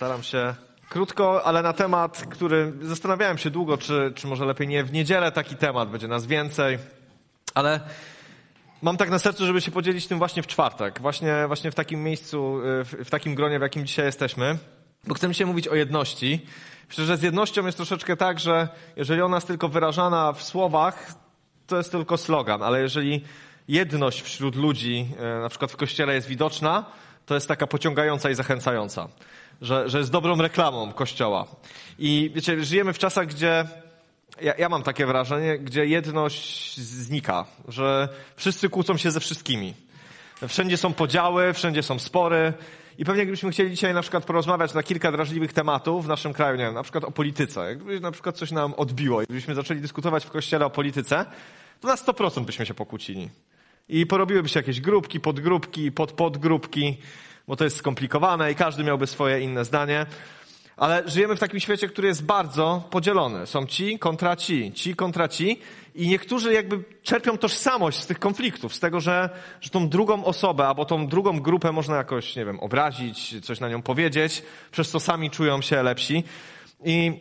Postaram się krótko, ale na temat, który zastanawiałem się długo, czy, czy może lepiej nie w niedzielę taki temat, będzie nas więcej, ale mam tak na sercu, żeby się podzielić tym właśnie w czwartek, właśnie, właśnie w takim miejscu, w, w takim gronie, w jakim dzisiaj jesteśmy, bo chcemy się mówić o jedności. Myślę, że z jednością jest troszeczkę tak, że jeżeli ona jest tylko wyrażana w słowach, to jest tylko slogan, ale jeżeli jedność wśród ludzi, e, na przykład w kościele jest widoczna, to jest taka pociągająca i zachęcająca, że, że jest dobrą reklamą Kościoła. I wiecie, żyjemy w czasach, gdzie ja, ja mam takie wrażenie, gdzie jedność znika, że wszyscy kłócą się ze wszystkimi. Wszędzie są podziały, wszędzie są spory. I pewnie gdybyśmy chcieli dzisiaj na przykład porozmawiać na kilka drażliwych tematów w naszym kraju, nie wiem, na przykład o polityce. Jakby na przykład coś nam odbiło i gdybyśmy zaczęli dyskutować w kościele o polityce, to na 100% byśmy się pokłócili. I porobiłyby się jakieś grupki, podgrupki, podpodgrupki, bo to jest skomplikowane i każdy miałby swoje inne zdanie. Ale żyjemy w takim świecie, który jest bardzo podzielony. Są ci kontra ci, ci kontra ci i niektórzy jakby czerpią tożsamość z tych konfliktów, z tego, że, że tą drugą osobę albo tą drugą grupę można jakoś, nie wiem, obrazić, coś na nią powiedzieć, przez co sami czują się lepsi. I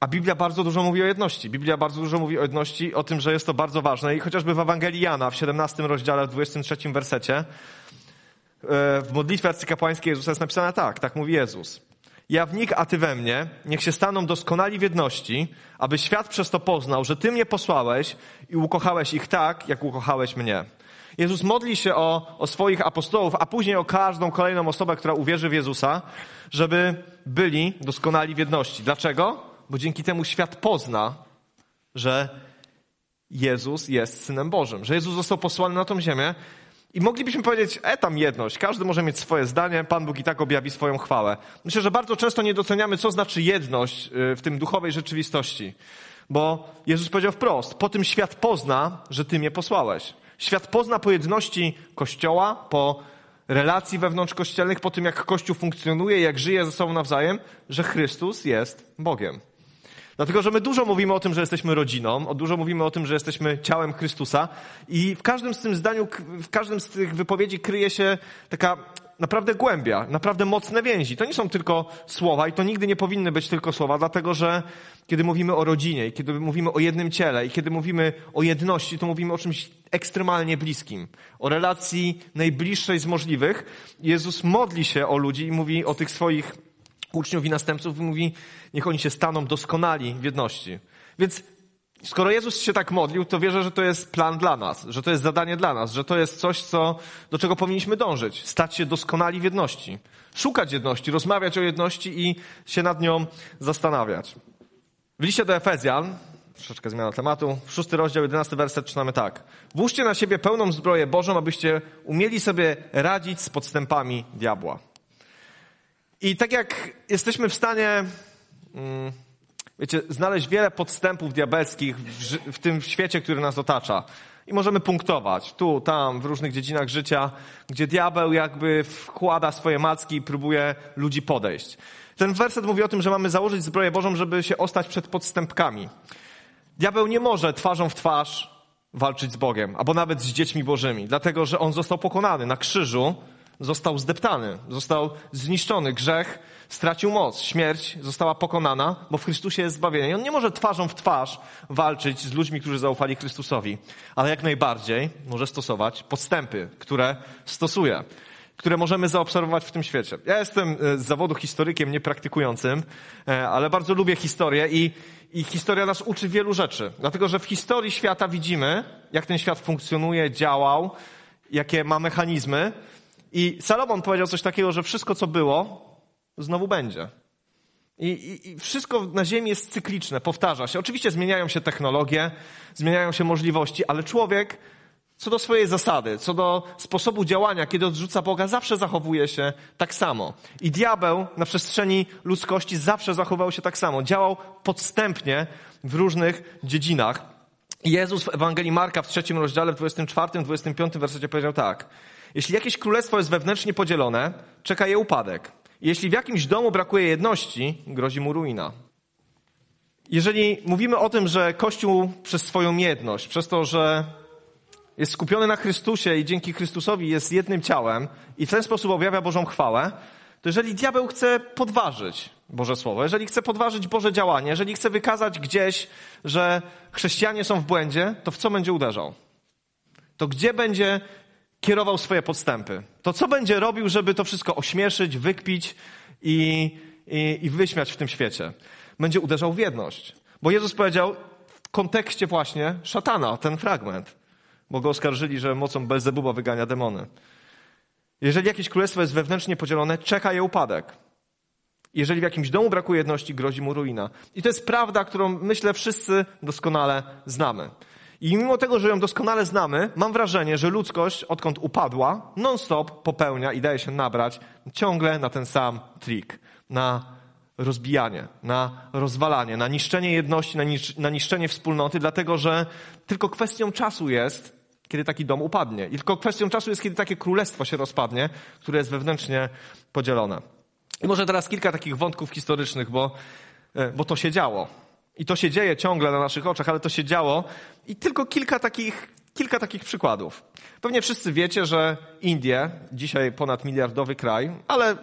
a Biblia bardzo dużo mówi o jedności. Biblia bardzo dużo mówi o jedności, o tym, że jest to bardzo ważne. I chociażby w Ewangelii Jana w 17 rozdziale, w 23 wersecie, w modlitwie arcykapłańskiej Jezusa jest napisane tak, tak mówi Jezus. Ja w nich, a ty we mnie, niech się staną doskonali w jedności, aby świat przez to poznał, że ty mnie posłałeś i ukochałeś ich tak, jak ukochałeś mnie. Jezus modli się o, o swoich apostołów, a później o każdą kolejną osobę, która uwierzy w Jezusa, żeby byli doskonali w jedności. Dlaczego? bo dzięki temu świat pozna, że Jezus jest Synem Bożym, że Jezus został posłany na tą ziemię i moglibyśmy powiedzieć, e tam jedność, każdy może mieć swoje zdanie, Pan Bóg i tak objawi swoją chwałę. Myślę, że bardzo często nie doceniamy, co znaczy jedność y, w tym duchowej rzeczywistości, bo Jezus powiedział wprost, po tym świat pozna, że Ty mnie posłałeś. Świat pozna po jedności Kościoła, po relacji wewnątrzkościelnych, po tym jak Kościół funkcjonuje, jak żyje ze sobą nawzajem, że Chrystus jest Bogiem. Dlatego, że my dużo mówimy o tym, że jesteśmy rodziną, dużo mówimy o tym, że jesteśmy ciałem Chrystusa i w każdym z tym zdaniu, w każdym z tych wypowiedzi kryje się taka naprawdę głębia, naprawdę mocne więzi. To nie są tylko słowa i to nigdy nie powinny być tylko słowa, dlatego że kiedy mówimy o rodzinie i kiedy mówimy o jednym ciele i kiedy mówimy o jedności, to mówimy o czymś ekstremalnie bliskim, o relacji najbliższej z możliwych. Jezus modli się o ludzi i mówi o tych swoich uczniów i następców i mówi, niech oni się staną doskonali w jedności. Więc skoro Jezus się tak modlił, to wierzę, że to jest plan dla nas, że to jest zadanie dla nas, że to jest coś, co, do czego powinniśmy dążyć. Stać się doskonali w jedności. Szukać jedności, rozmawiać o jedności i się nad nią zastanawiać. W liście do Efezjan, troszeczkę zmiana tematu, szósty rozdział, jedenasty werset czytamy tak. Włóżcie na siebie pełną zbroję Bożą, abyście umieli sobie radzić z podstępami diabła. I tak jak jesteśmy w stanie, mm, wiecie, znaleźć wiele podstępów diabelskich w, w tym świecie, który nas otacza. I możemy punktować tu, tam, w różnych dziedzinach życia, gdzie diabeł jakby wkłada swoje macki i próbuje ludzi podejść. Ten werset mówi o tym, że mamy założyć zbroję Bożą, żeby się ostać przed podstępkami. Diabeł nie może twarzą w twarz walczyć z Bogiem, albo nawet z dziećmi Bożymi, dlatego że on został pokonany na krzyżu został zdeptany, został zniszczony. Grzech stracił moc, śmierć została pokonana, bo w Chrystusie jest zbawienie. I on nie może twarzą w twarz walczyć z ludźmi, którzy zaufali Chrystusowi, ale jak najbardziej może stosować podstępy, które stosuje które możemy zaobserwować w tym świecie. Ja jestem e, z zawodu historykiem niepraktykującym, e, ale bardzo lubię historię i, i historia nas uczy wielu rzeczy. Dlatego, że w historii świata widzimy, jak ten świat funkcjonuje, działał, jakie ma mechanizmy, i Salomon powiedział coś takiego, że wszystko, co było, znowu będzie. I, i, I, wszystko na Ziemi jest cykliczne, powtarza się. Oczywiście zmieniają się technologie, zmieniają się możliwości, ale człowiek co do swojej zasady, co do sposobu działania, kiedy odrzuca Boga, zawsze zachowuje się tak samo. I diabeł na przestrzeni ludzkości zawsze zachował się tak samo. Działał podstępnie w różnych dziedzinach. Jezus w Ewangelii Marka w trzecim rozdziale, w 24, 25 wersecie powiedział tak. Jeśli jakieś królestwo jest wewnętrznie podzielone, czeka je upadek. Jeśli w jakimś domu brakuje jedności, grozi mu ruina. Jeżeli mówimy o tym, że Kościół przez swoją jedność, przez to, że jest skupiony na Chrystusie i dzięki Chrystusowi jest jednym ciałem i w ten sposób objawia Bożą chwałę, to jeżeli diabeł chce podważyć Boże Słowo, jeżeli chce podważyć Boże działanie, jeżeli chce wykazać gdzieś, że chrześcijanie są w błędzie, to w co będzie uderzał? To gdzie będzie kierował swoje podstępy? To co będzie robił, żeby to wszystko ośmieszyć, wykpić i, i, i wyśmiać w tym świecie? Będzie uderzał w jedność. Bo Jezus powiedział w kontekście właśnie szatana, ten fragment, bo go oskarżyli, że mocą Belzebuba wygania demony. Jeżeli jakieś królestwo jest wewnętrznie podzielone, czeka je upadek. Jeżeli w jakimś domu brakuje jedności, grozi mu ruina. I to jest prawda, którą myślę wszyscy doskonale znamy. I mimo tego, że ją doskonale znamy, mam wrażenie, że ludzkość, odkąd upadła, non-stop popełnia i daje się nabrać ciągle na ten sam trik. Na rozbijanie, na rozwalanie, na niszczenie jedności, na niszczenie wspólnoty, dlatego że tylko kwestią czasu jest, kiedy taki dom upadnie. I tylko kwestią czasu jest, kiedy takie królestwo się rozpadnie, które jest wewnętrznie podzielone. I może teraz kilka takich wątków historycznych, bo, e, bo to się działo. I to się dzieje ciągle na naszych oczach, ale to się działo. I tylko kilka takich, kilka takich przykładów. Pewnie wszyscy wiecie, że Indie, dzisiaj ponad miliardowy kraj, ale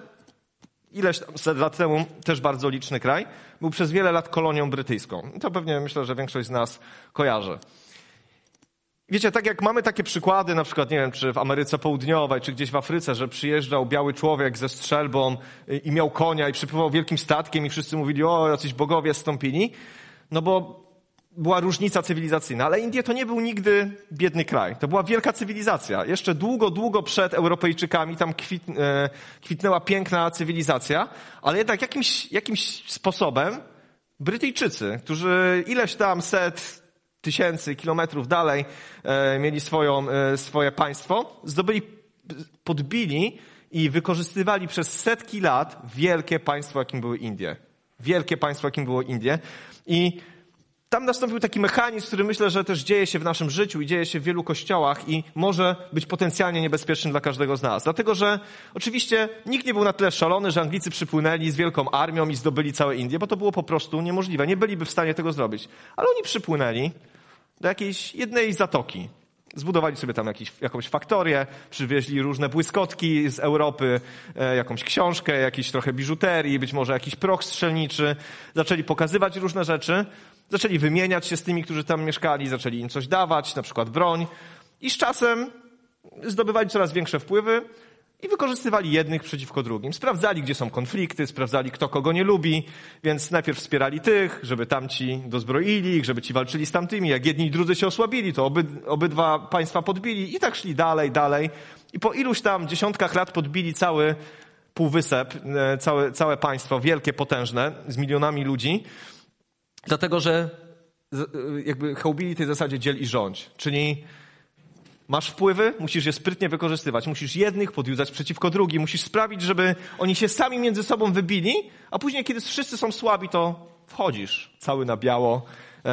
ileś lat temu też bardzo liczny kraj, był przez wiele lat kolonią brytyjską. I to pewnie myślę, że większość z nas kojarzy. Wiecie, tak jak mamy takie przykłady, na przykład, nie wiem, czy w Ameryce Południowej, czy gdzieś w Afryce, że przyjeżdżał biały człowiek ze strzelbą i miał konia i przypływał wielkim statkiem i wszyscy mówili, o, jacyś bogowie stąpili, no bo była różnica cywilizacyjna. Ale Indie to nie był nigdy biedny kraj. To była wielka cywilizacja. Jeszcze długo, długo przed Europejczykami tam kwit, e, kwitnęła piękna cywilizacja, ale jednak jakimś, jakimś sposobem Brytyjczycy, którzy ileś tam set, tysięcy kilometrów dalej e, mieli swoją, e, swoje państwo, zdobyli, podbili i wykorzystywali przez setki lat wielkie państwo, jakim były Indie. Wielkie państwo, jakim było Indie. I tam nastąpił taki mechanizm, który myślę, że też dzieje się w naszym życiu i dzieje się w wielu kościołach i może być potencjalnie niebezpieczny dla każdego z nas. Dlatego, że oczywiście nikt nie był na tyle szalony, że Anglicy przypłynęli z wielką armią i zdobyli całe Indie, bo to było po prostu niemożliwe. Nie byliby w stanie tego zrobić. Ale oni przypłynęli do jakiejś jednej zatoki. Zbudowali sobie tam jakiś, jakąś faktorię, przywieźli różne błyskotki z Europy, e, jakąś książkę, jakiś trochę biżuterii, być może jakiś proch strzelniczy. Zaczęli pokazywać różne rzeczy, zaczęli wymieniać się z tymi, którzy tam mieszkali, zaczęli im coś dawać, na przykład broń. I z czasem zdobywali coraz większe wpływy, i wykorzystywali jednych przeciwko drugim. Sprawdzali, gdzie są konflikty, sprawdzali, kto kogo nie lubi, więc najpierw wspierali tych, żeby tamci dozbroili ich, żeby ci walczyli z tamtymi. Jak jedni i drudzy się osłabili, to oby, obydwa państwa podbili i tak szli dalej, dalej. I po iluś tam dziesiątkach lat podbili cały półwysep, e, całe, całe państwo, wielkie, potężne, z milionami ludzi, dlatego że e, jakby chełbili tej zasadzie dziel i rządź, czyli Masz wpływy, musisz je sprytnie wykorzystywać. Musisz jednych podjudzać przeciwko drugim. Musisz sprawić, żeby oni się sami między sobą wybili, a później, kiedy wszyscy są słabi, to wchodzisz cały na biało, e,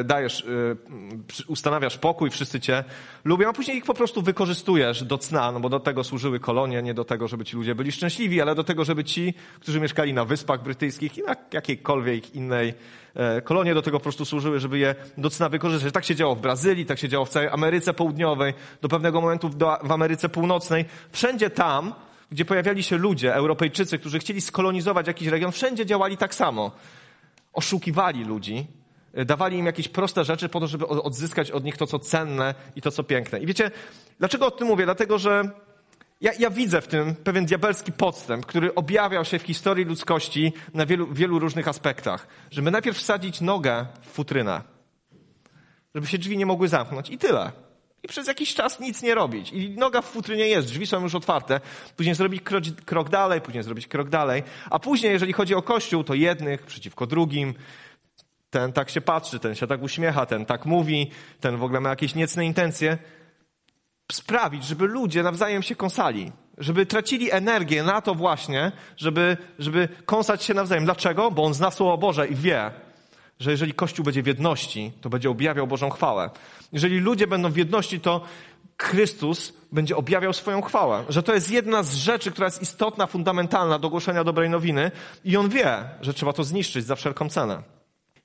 e, dajesz, e, ustanawiasz pokój, wszyscy cię lubią, a później ich po prostu wykorzystujesz do cna, no bo do tego służyły kolonie, nie do tego, żeby ci ludzie byli szczęśliwi, ale do tego, żeby ci, którzy mieszkali na Wyspach Brytyjskich i na jakiejkolwiek innej kolonie do tego po prostu służyły, żeby je do cna wykorzystać. Tak się działo w Brazylii, tak się działo w całej Ameryce Południowej, do pewnego momentu w Ameryce Północnej. Wszędzie tam, gdzie pojawiali się ludzie, Europejczycy, którzy chcieli skolonizować jakiś region, wszędzie działali tak samo. Oszukiwali ludzi, e, dawali im jakieś proste rzeczy po to, żeby odzyskać od nich to, co cenne i to, co piękne. I wiecie, dlaczego o tym mówię? Dlatego, że ja, ja, widzę w tym pewien diabelski podstęp, który objawiał się w historii ludzkości na wielu, wielu różnych aspektach. Żeby najpierw wsadzić nogę w futrynę, żeby się drzwi nie mogły zamknąć i tyle. I przez jakiś czas nic nie robić. I noga w futrynie jest, drzwi są już otwarte. Później zrobić krok, krok dalej, później zrobić krok dalej. A później, jeżeli chodzi o Kościół, to jednych przeciwko drugim. Ten tak się patrzy, ten się tak uśmiecha, ten tak mówi, ten w ogóle ma jakieś niecne intencje sprawić, żeby ludzie nawzajem się kąsali. Żeby tracili energię na to właśnie, żeby, żeby kąsać się nawzajem. Dlaczego? Bo on zna Słowo Boże i wie, że jeżeli Kościół będzie w jedności, to będzie objawiał Bożą chwałę. Jeżeli ludzie będą w jedności, to Chrystus będzie objawiał swoją chwałę. Że to jest jedna z rzeczy, która jest istotna, fundamentalna do głoszenia dobrej nowiny i on wie, że trzeba to zniszczyć za wszelką cenę.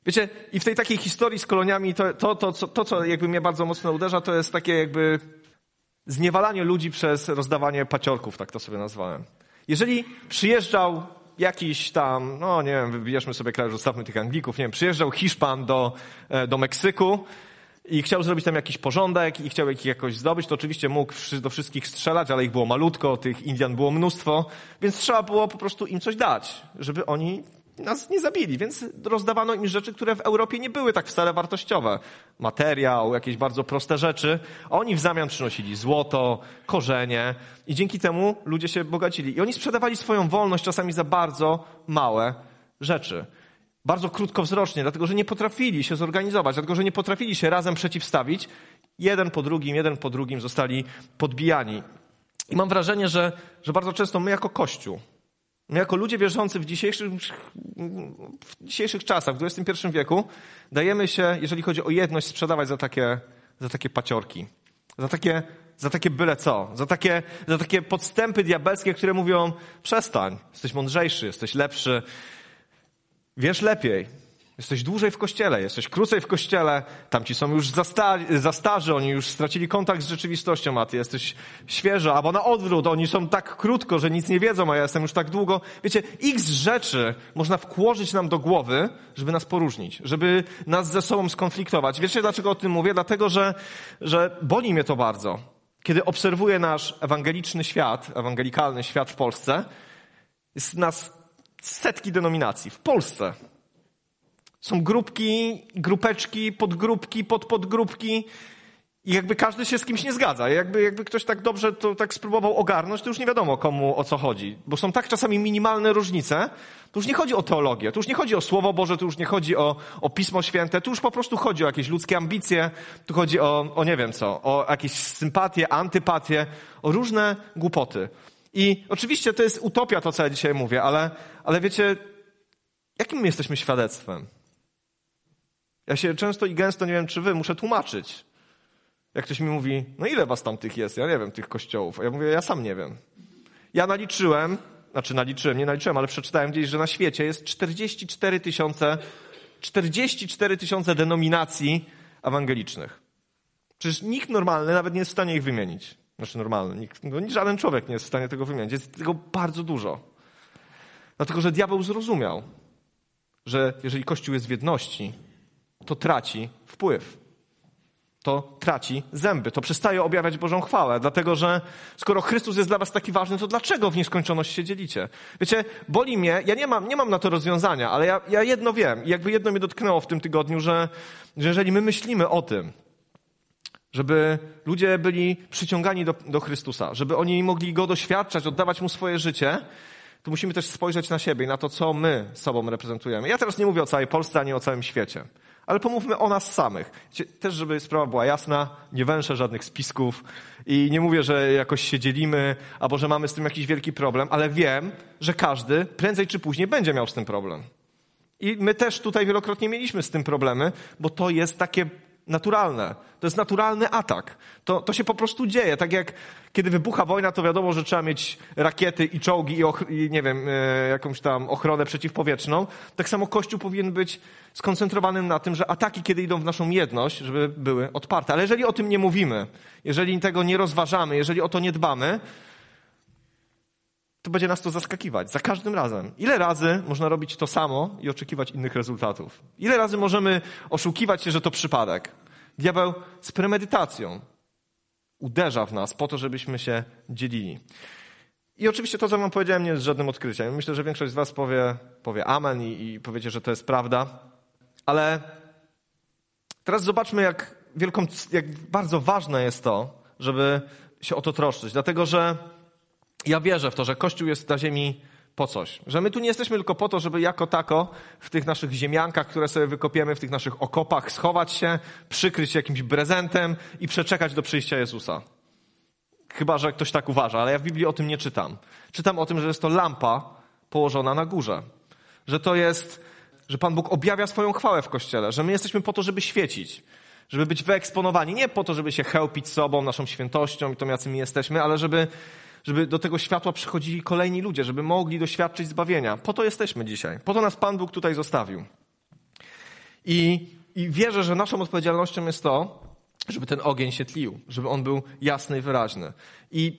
Wiecie, i w tej takiej historii z koloniami to, to, to, to, co jakby mnie bardzo mocno uderza, to jest takie jakby zniewalanie ludzi przez rozdawanie paciorków, tak to sobie nazwałem. Jeżeli przyjeżdżał jakiś tam, no nie wiem, wybierzmy sobie kraj, zostawmy tych Anglików, nie wiem, przyjeżdżał Hiszpan do, e, do Meksyku i chciał zrobić tam jakiś porządek i chciał ich jakoś zdobyć, to oczywiście mógł do wszystkich strzelać, ale ich było malutko, tych Indian było mnóstwo, więc trzeba było po prostu im coś dać, żeby oni nas nie zabili, więc rozdawano im rzeczy, które w Europie nie były tak wcale wartościowe. Materiał, jakieś bardzo proste rzeczy. Oni w zamian przynosili złoto, korzenie i dzięki temu ludzie się bogacili. I oni sprzedawali swoją wolność czasami za bardzo małe rzeczy. Bardzo krótkowzrocznie, dlatego że nie potrafili się zorganizować, dlatego że nie potrafili się razem przeciwstawić. Jeden po drugim, jeden po drugim zostali podbijani. I mam wrażenie, że, że bardzo często my jako Kościół, jako ludzie wierzący w dzisiejszych, w dzisiejszych czasach, w XXI wieku, dajemy się, jeżeli chodzi o jedność, sprzedawać za takie, za takie paciorki. Za takie, za takie byle co. Za takie, za takie podstępy diabelskie, które mówią przestań, jesteś mądrzejszy, jesteś lepszy, wiesz lepiej. Jesteś dłużej w kościele, jesteś krócej w kościele, tamci są już za, sta za starzy, oni już stracili kontakt z rzeczywistością, a ty jesteś świeżo, albo na odwrót, oni są tak krótko, że nic nie wiedzą, a ja jestem już tak długo. Wiecie, x rzeczy można wkłożyć nam do głowy, żeby nas poróżnić, żeby nas ze sobą skonfliktować. Wiecie, dlaczego o tym mówię? Dlatego, że, że boli mnie to bardzo. Kiedy obserwuję nasz ewangeliczny świat, ewangelikalny świat w Polsce, jest nas setki denominacji. W Polsce są grupki, grupeczki, podgrupki, podpodgrupki i jakby każdy się z kimś nie zgadza. Jakby, jakby ktoś tak dobrze to tak spróbował ogarnąć, to już nie wiadomo komu o co chodzi. Bo są tak czasami minimalne różnice, to już nie chodzi o teologię, to już nie chodzi o Słowo Boże, to już nie chodzi o, o Pismo Święte, tu już po prostu chodzi o jakieś ludzkie ambicje, tu chodzi o, o nie wiem co, o jakieś sympatie, antypatie, o różne głupoty. I oczywiście to jest utopia to, co ja dzisiaj mówię, ale, ale wiecie, jakim my jesteśmy świadectwem? Ja się często i gęsto, nie wiem czy wy, muszę tłumaczyć. Jak ktoś mi mówi, no ile was tam tych jest? Ja nie wiem, tych kościołów. A ja mówię, ja sam nie wiem. Ja naliczyłem, znaczy naliczyłem, nie naliczyłem, ale przeczytałem gdzieś, że na świecie jest 44 tysiące, 44 tysiące denominacji ewangelicznych. Przecież nikt normalny nawet nie jest w stanie ich wymienić. Znaczy normalny, nikt, no, żaden człowiek nie jest w stanie tego wymienić. Jest tego bardzo dużo. Dlatego, że diabeł zrozumiał, że jeżeli Kościół jest w jedności, to traci wpływ. To traci zęby, to przestaje objawiać Bożą chwałę, dlatego że skoro Chrystus jest dla was taki ważny, to dlaczego w nieskończoność się dzielicie? Wiecie, boli mnie, ja nie mam, nie mam na to rozwiązania, ale ja, ja jedno wiem jakby jedno mnie dotknęło w tym tygodniu, że, że jeżeli my myślimy o tym, żeby ludzie byli przyciągani do, do Chrystusa, żeby oni mogli Go doświadczać, oddawać Mu swoje życie, to musimy też spojrzeć na siebie na to, co my sobą reprezentujemy. Ja teraz nie mówię o całej Polsce, ani o całym świecie. Ale pomówmy o nas samych. Też, żeby sprawa była jasna, nie węszę żadnych spisków i nie mówię, że jakoś się dzielimy, albo że mamy z tym jakiś wielki problem, ale wiem, że każdy prędzej czy później będzie miał z tym problem. I my też tutaj wielokrotnie mieliśmy z tym problemy, bo to jest takie naturalne. To jest naturalny atak. To, to się po prostu dzieje. Tak jak kiedy wybucha wojna, to wiadomo, że trzeba mieć rakiety i czołgi i, i nie wiem, e, jakąś tam ochronę przeciwpowietrzną. Tak samo Kościół powinien być skoncentrowanym na tym, że ataki, kiedy idą w naszą jedność, żeby były odparte. Ale jeżeli o tym nie mówimy, jeżeli tego nie rozważamy, jeżeli o to nie dbamy, to będzie nas to zaskakiwać za każdym razem. Ile razy można robić to samo i oczekiwać innych rezultatów? Ile razy możemy oszukiwać się, że to przypadek? Diabeł z premedytacją uderza w nas po to, żebyśmy się dzielili. I oczywiście to, co wam powiedziałem, nie jest żadnym odkryciem. Myślę, że większość z was powie, powie amen i, i powiecie, że to jest prawda. Ale teraz zobaczmy, jak, wielką, jak bardzo ważne jest to, żeby się o to troszczyć. Dlatego, że ja wierzę w to, że Kościół jest na ziemi po coś. Że my tu nie jesteśmy tylko po to, żeby jako tako w tych naszych ziemiankach, które sobie wykopiemy, w tych naszych okopach schować się, przykryć się jakimś prezentem i przeczekać do przyjścia Jezusa. Chyba, że ktoś tak uważa, ale ja w Biblii o tym nie czytam. Czytam o tym, że jest to lampa położona na górze. Że to jest, że Pan Bóg objawia swoją chwałę w Kościele. Że my jesteśmy po to, żeby świecić. Żeby być wyeksponowani. Nie po to, żeby się chełpić sobą, naszą świętością i to, jacy my jesteśmy, ale żeby żeby do tego światła przychodzili kolejni ludzie, żeby mogli doświadczyć zbawienia. Po to jesteśmy dzisiaj. Po to nas Pan Bóg tutaj zostawił. I, i wierzę, że naszą odpowiedzialnością jest to, żeby ten ogień się tlił, żeby on był jasny i wyraźny. I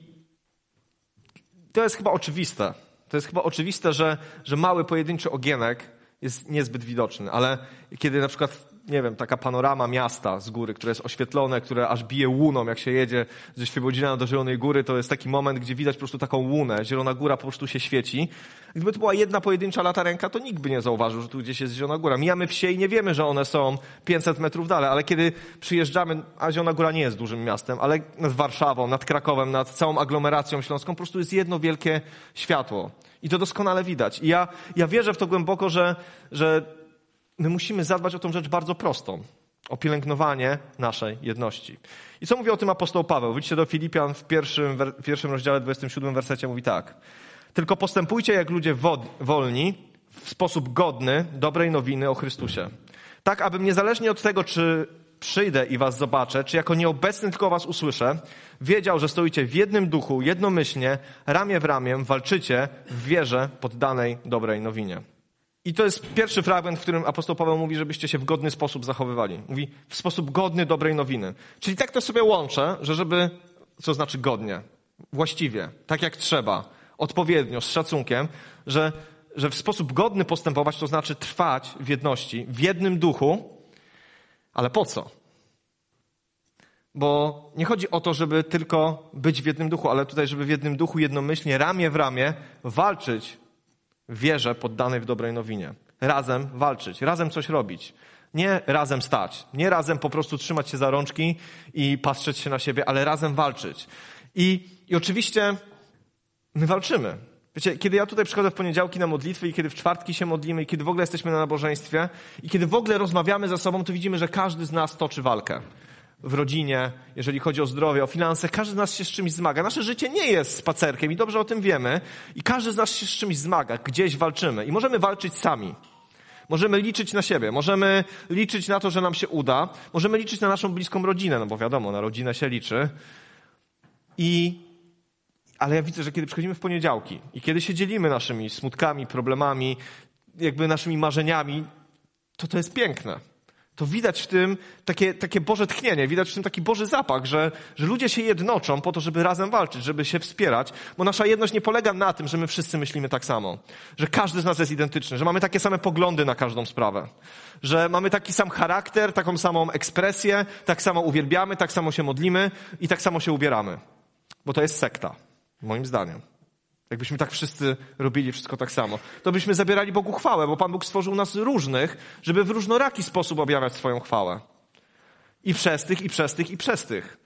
to jest chyba oczywiste. To jest chyba oczywiste, że, że mały pojedynczy ogienek jest niezbyt widoczny, ale kiedy na przykład nie wiem, taka panorama miasta z góry, które jest oświetlone, które aż bije łuną, jak się jedzie ze Świebodzina do Zielonej Góry, to jest taki moment, gdzie widać po prostu taką łunę. Zielona Góra po prostu się świeci. Gdyby to była jedna pojedyncza latarenka, to nikt by nie zauważył, że tu gdzieś jest Zielona Góra. Mijamy wsie i nie wiemy, że one są 500 metrów dalej, ale kiedy przyjeżdżamy, a Zielona Góra nie jest dużym miastem, ale nad Warszawą, nad Krakowem, nad całą aglomeracją śląską, po prostu jest jedno wielkie światło. I to doskonale widać. I ja, ja wierzę w to głęboko, że, że my musimy zadbać o tą rzecz bardzo prostą. O pielęgnowanie naszej jedności. I co mówi o tym apostoł Paweł? Wyjdźcie do Filipian w pierwszym, w pierwszym rozdziale, 27 wersecie, mówi tak. Tylko postępujcie jak ludzie wolni, w sposób godny dobrej nowiny o Chrystusie. Tak, abym niezależnie od tego, czy przyjdę i was zobaczę, czy jako nieobecny tylko was usłyszę, wiedział, że stoicie w jednym duchu, jednomyślnie, ramię w ramię, walczycie w wierze poddanej dobrej nowinie. I to jest pierwszy fragment, w którym apostoł Paweł mówi, żebyście się w godny sposób zachowywali. Mówi w sposób godny dobrej nowiny. Czyli tak to sobie łączę, że żeby, co znaczy godnie, właściwie, tak jak trzeba, odpowiednio, z szacunkiem, że, że w sposób godny postępować to znaczy trwać w jedności, w jednym duchu, ale po co? Bo nie chodzi o to, żeby tylko być w jednym duchu, ale tutaj, żeby w jednym duchu jednomyślnie, ramię w ramię walczyć wierze poddanej w dobrej nowinie. Razem walczyć, razem coś robić. Nie razem stać, nie razem po prostu trzymać się za rączki i patrzeć się na siebie, ale razem walczyć. I, i oczywiście my walczymy. Wiecie, kiedy ja tutaj przychodzę w poniedziałki na modlitwy i kiedy w czwartki się modlimy i kiedy w ogóle jesteśmy na nabożeństwie i kiedy w ogóle rozmawiamy ze sobą, to widzimy, że każdy z nas toczy walkę. W rodzinie, jeżeli chodzi o zdrowie, o finanse, każdy z nas się z czymś zmaga. Nasze życie nie jest spacerkiem i dobrze o tym wiemy i każdy z nas się z czymś zmaga. Gdzieś walczymy i możemy walczyć sami. Możemy liczyć na siebie, możemy liczyć na to, że nam się uda, możemy liczyć na naszą bliską rodzinę, no bo wiadomo, na rodzinę się liczy. I ale ja widzę, że kiedy przychodzimy w poniedziałki i kiedy się dzielimy naszymi smutkami, problemami, jakby naszymi marzeniami, to to jest piękne. To widać w tym takie, takie Boże tchnienie, widać w tym taki Boży zapach, że, że ludzie się jednoczą po to, żeby razem walczyć, żeby się wspierać, bo nasza jedność nie polega na tym, że my wszyscy myślimy tak samo, że każdy z nas jest identyczny, że mamy takie same poglądy na każdą sprawę, że mamy taki sam charakter, taką samą ekspresję, tak samo uwielbiamy, tak samo się modlimy i tak samo się ubieramy, bo to jest sekta. Moim zdaniem. Jakbyśmy tak wszyscy robili wszystko tak samo, to byśmy zabierali Bogu chwałę, bo Pan Bóg stworzył nas różnych, żeby w różnoraki sposób objawiać swoją chwałę. I przez tych, i przez tych, i przez tych.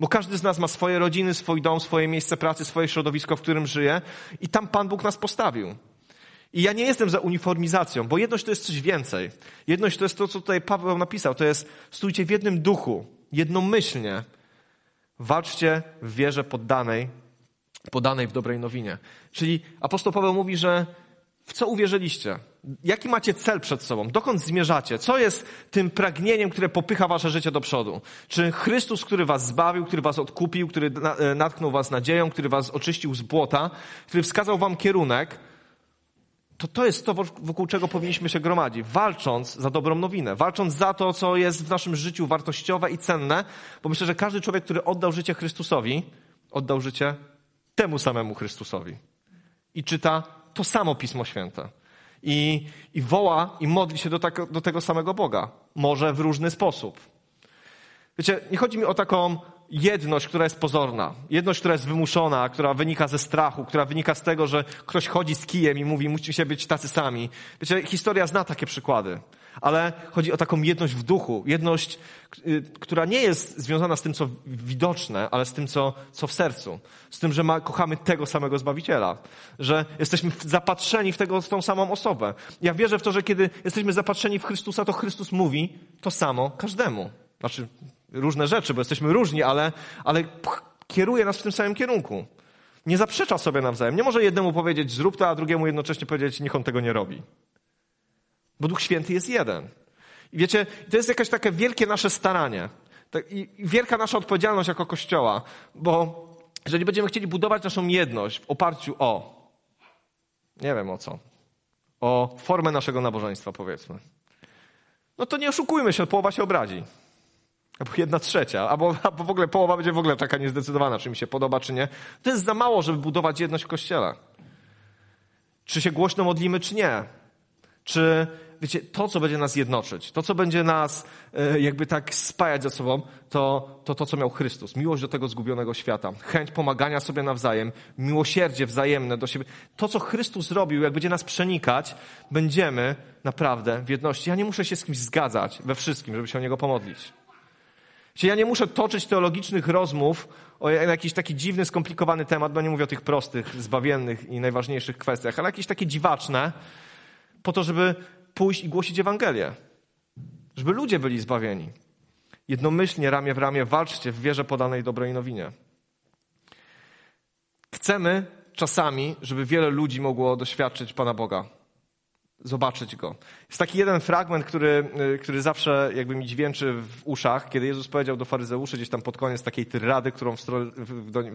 Bo każdy z nas ma swoje rodziny, swój dom, swoje miejsce pracy, swoje środowisko, w którym żyje i tam Pan Bóg nas postawił. I ja nie jestem za uniformizacją, bo jedność to jest coś więcej. Jedność to jest to, co tutaj Paweł napisał. To jest stójcie w jednym duchu, jednomyślnie. Walczcie w wierze poddanej podanej w dobrej nowinie. Czyli apostoł Paweł mówi, że w co uwierzyliście? Jaki macie cel przed sobą? Dokąd zmierzacie? Co jest tym pragnieniem, które popycha wasze życie do przodu? Czy Chrystus, który was zbawił, który was odkupił, który e, natknął was nadzieją, który was oczyścił z błota, który wskazał wam kierunek, to to jest to, wokół czego powinniśmy się gromadzić, walcząc za dobrą nowinę, walcząc za to, co jest w naszym życiu wartościowe i cenne, bo myślę, że każdy człowiek, który oddał życie Chrystusowi, oddał życie temu samemu Chrystusowi. I czyta to samo Pismo Święte. I, i woła i modli się do, tak, do tego samego Boga. Może w różny sposób. Wiecie, nie chodzi mi o taką jedność, która jest pozorna, jedność, która jest wymuszona, która wynika ze strachu, która wynika z tego, że ktoś chodzi z kijem i mówi, musicie być tacy sami. Wiecie, historia zna takie przykłady, ale chodzi o taką jedność w duchu, jedność, y, która nie jest związana z tym, co widoczne, ale z tym, co, co w sercu. Z tym, że ma, kochamy tego samego Zbawiciela, że jesteśmy zapatrzeni w, tego, w tą samą osobę. Ja wierzę w to, że kiedy jesteśmy zapatrzeni w Chrystusa, to Chrystus mówi to samo każdemu. Znaczy, różne rzeczy, bo jesteśmy różni, ale, ale kieruje nas w tym samym kierunku. Nie zaprzecza sobie nawzajem. Nie może jednemu powiedzieć zrób to, a drugiemu jednocześnie powiedzieć niech on tego nie robi. Bo Duch Święty jest jeden. I wiecie, to jest jakieś takie wielkie nasze staranie. I wielka nasza odpowiedzialność jako Kościoła, bo jeżeli będziemy chcieli budować naszą jedność w oparciu o, nie wiem o co, o formę naszego nabożeństwa, powiedzmy, no to nie oszukujmy się, połowa się obrazi. Albo jedna trzecia, albo, albo w ogóle połowa będzie w ogóle taka niezdecydowana, czy mi się podoba, czy nie. To jest za mało, żeby budować jedność w Kościele. Czy się głośno modlimy, czy nie. Czy, wiecie, to, co będzie nas jednoczyć, to, co będzie nas e, jakby tak spajać ze sobą, to, to to, co miał Chrystus. Miłość do tego zgubionego świata. Chęć pomagania sobie nawzajem. Miłosierdzie wzajemne do siebie. To, co Chrystus zrobił, jak będzie nas przenikać, będziemy naprawdę w jedności. Ja nie muszę się z kimś zgadzać we wszystkim, żeby się o Niego pomodlić. Czyli ja nie muszę toczyć teologicznych rozmów o jakiś taki dziwny, skomplikowany temat, bo nie mówię o tych prostych, zbawiennych i najważniejszych kwestiach, ale jakieś takie dziwaczne, po to, żeby pójść i głosić Ewangelię. Żeby ludzie byli zbawieni. Jednomyślnie, ramię w ramię walczcie w wierze podanej dobrej nowinie. Chcemy czasami, żeby wiele ludzi mogło doświadczyć Pana Boga zobaczyć go. Jest taki jeden fragment, który, y, który zawsze jakby mi dźwięczy w uszach, kiedy Jezus powiedział do faryzeuszy gdzieś tam pod koniec takiej tyrady, którą w stronę,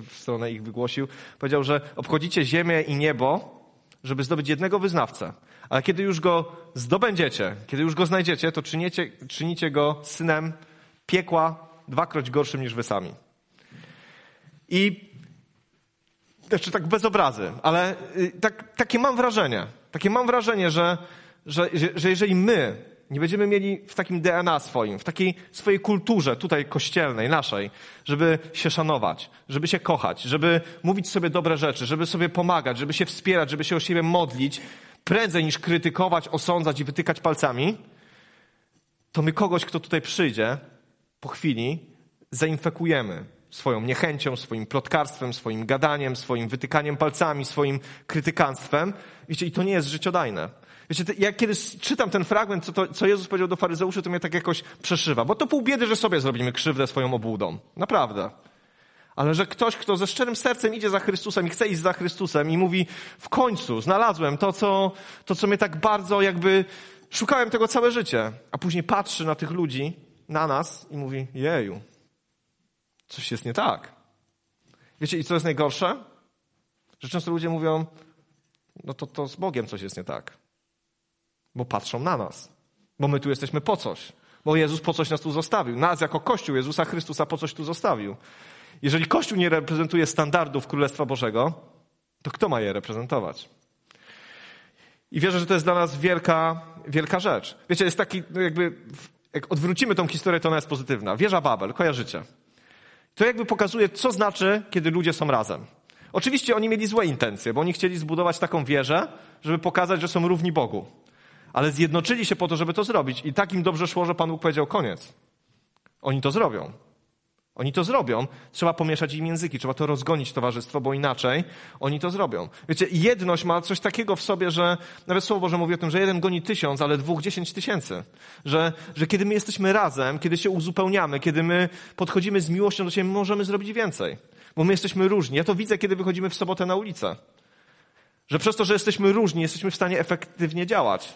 w stronę ich wygłosił, powiedział, że obchodzicie ziemię i niebo, żeby zdobyć jednego wyznawcę. Ale kiedy już go zdobędziecie, kiedy już go znajdziecie, to czynicie, czynicie go synem piekła dwakroć gorszym niż wy sami. I znaczy tak bez obrazy, ale y, tak, takie mam wrażenie, takie mam wrażenie, że, że, że jeżeli my nie będziemy mieli w takim DNA swoim, w takiej swojej kulturze tutaj kościelnej, naszej, żeby się szanować, żeby się kochać, żeby mówić sobie dobre rzeczy, żeby sobie pomagać, żeby się wspierać, żeby się o siebie modlić, prędzej niż krytykować, osądzać i wytykać palcami, to my kogoś, kto tutaj przyjdzie po chwili, zainfekujemy swoją niechęcią, swoim plotkarstwem, swoim gadaniem, swoim wytykaniem palcami, swoim krytykanstwem. Wiecie, i to nie jest życiodajne. Wiecie, jak kiedy czytam ten fragment, co, to, co Jezus powiedział do faryzeuszy, to mnie tak jakoś przeszywa. Bo to pół biedy, że sobie zrobimy krzywdę swoją obłudą. Naprawdę. Ale że ktoś, kto ze szczerym sercem idzie za Chrystusem i chce iść za Chrystusem i mówi, w końcu znalazłem to, co, to, co mnie tak bardzo jakby, szukałem tego całe życie. A później patrzy na tych ludzi, na nas i mówi, jeju, coś jest nie tak. Wiecie, i co jest najgorsze? Że często ludzie mówią, no to, to z Bogiem coś jest nie tak. Bo patrzą na nas. Bo my tu jesteśmy po coś. Bo Jezus po coś nas tu zostawił. Nas jako Kościół Jezusa Chrystusa po coś tu zostawił. Jeżeli Kościół nie reprezentuje standardów Królestwa Bożego, to kto ma je reprezentować? I wierzę, że to jest dla nas wielka, wielka rzecz. Wiecie, jest taki, no jakby, jak odwrócimy tą historię, to ona jest pozytywna. Wieża Babel, kojarzycie. To jakby pokazuje, co znaczy, kiedy ludzie są razem. Oczywiście oni mieli złe intencje, bo oni chcieli zbudować taką wieżę, żeby pokazać, że są równi Bogu. Ale zjednoczyli się po to, żeby to zrobić. I tak im dobrze szło, że Pan Bóg powiedział koniec. Oni to zrobią. Oni to zrobią. Trzeba pomieszać im języki, trzeba to rozgonić towarzystwo, bo inaczej oni to zrobią. Wiecie, jedność ma coś takiego w sobie, że nawet Słowo Boże mówi o tym, że jeden goni tysiąc, ale dwóch dziesięć tysięcy. Że, że kiedy my jesteśmy razem, kiedy się uzupełniamy, kiedy my podchodzimy z miłością do siebie, możemy zrobić więcej. Bo my jesteśmy różni. Ja to widzę, kiedy wychodzimy w sobotę na ulicę. Że przez to, że jesteśmy różni, jesteśmy w stanie efektywnie działać.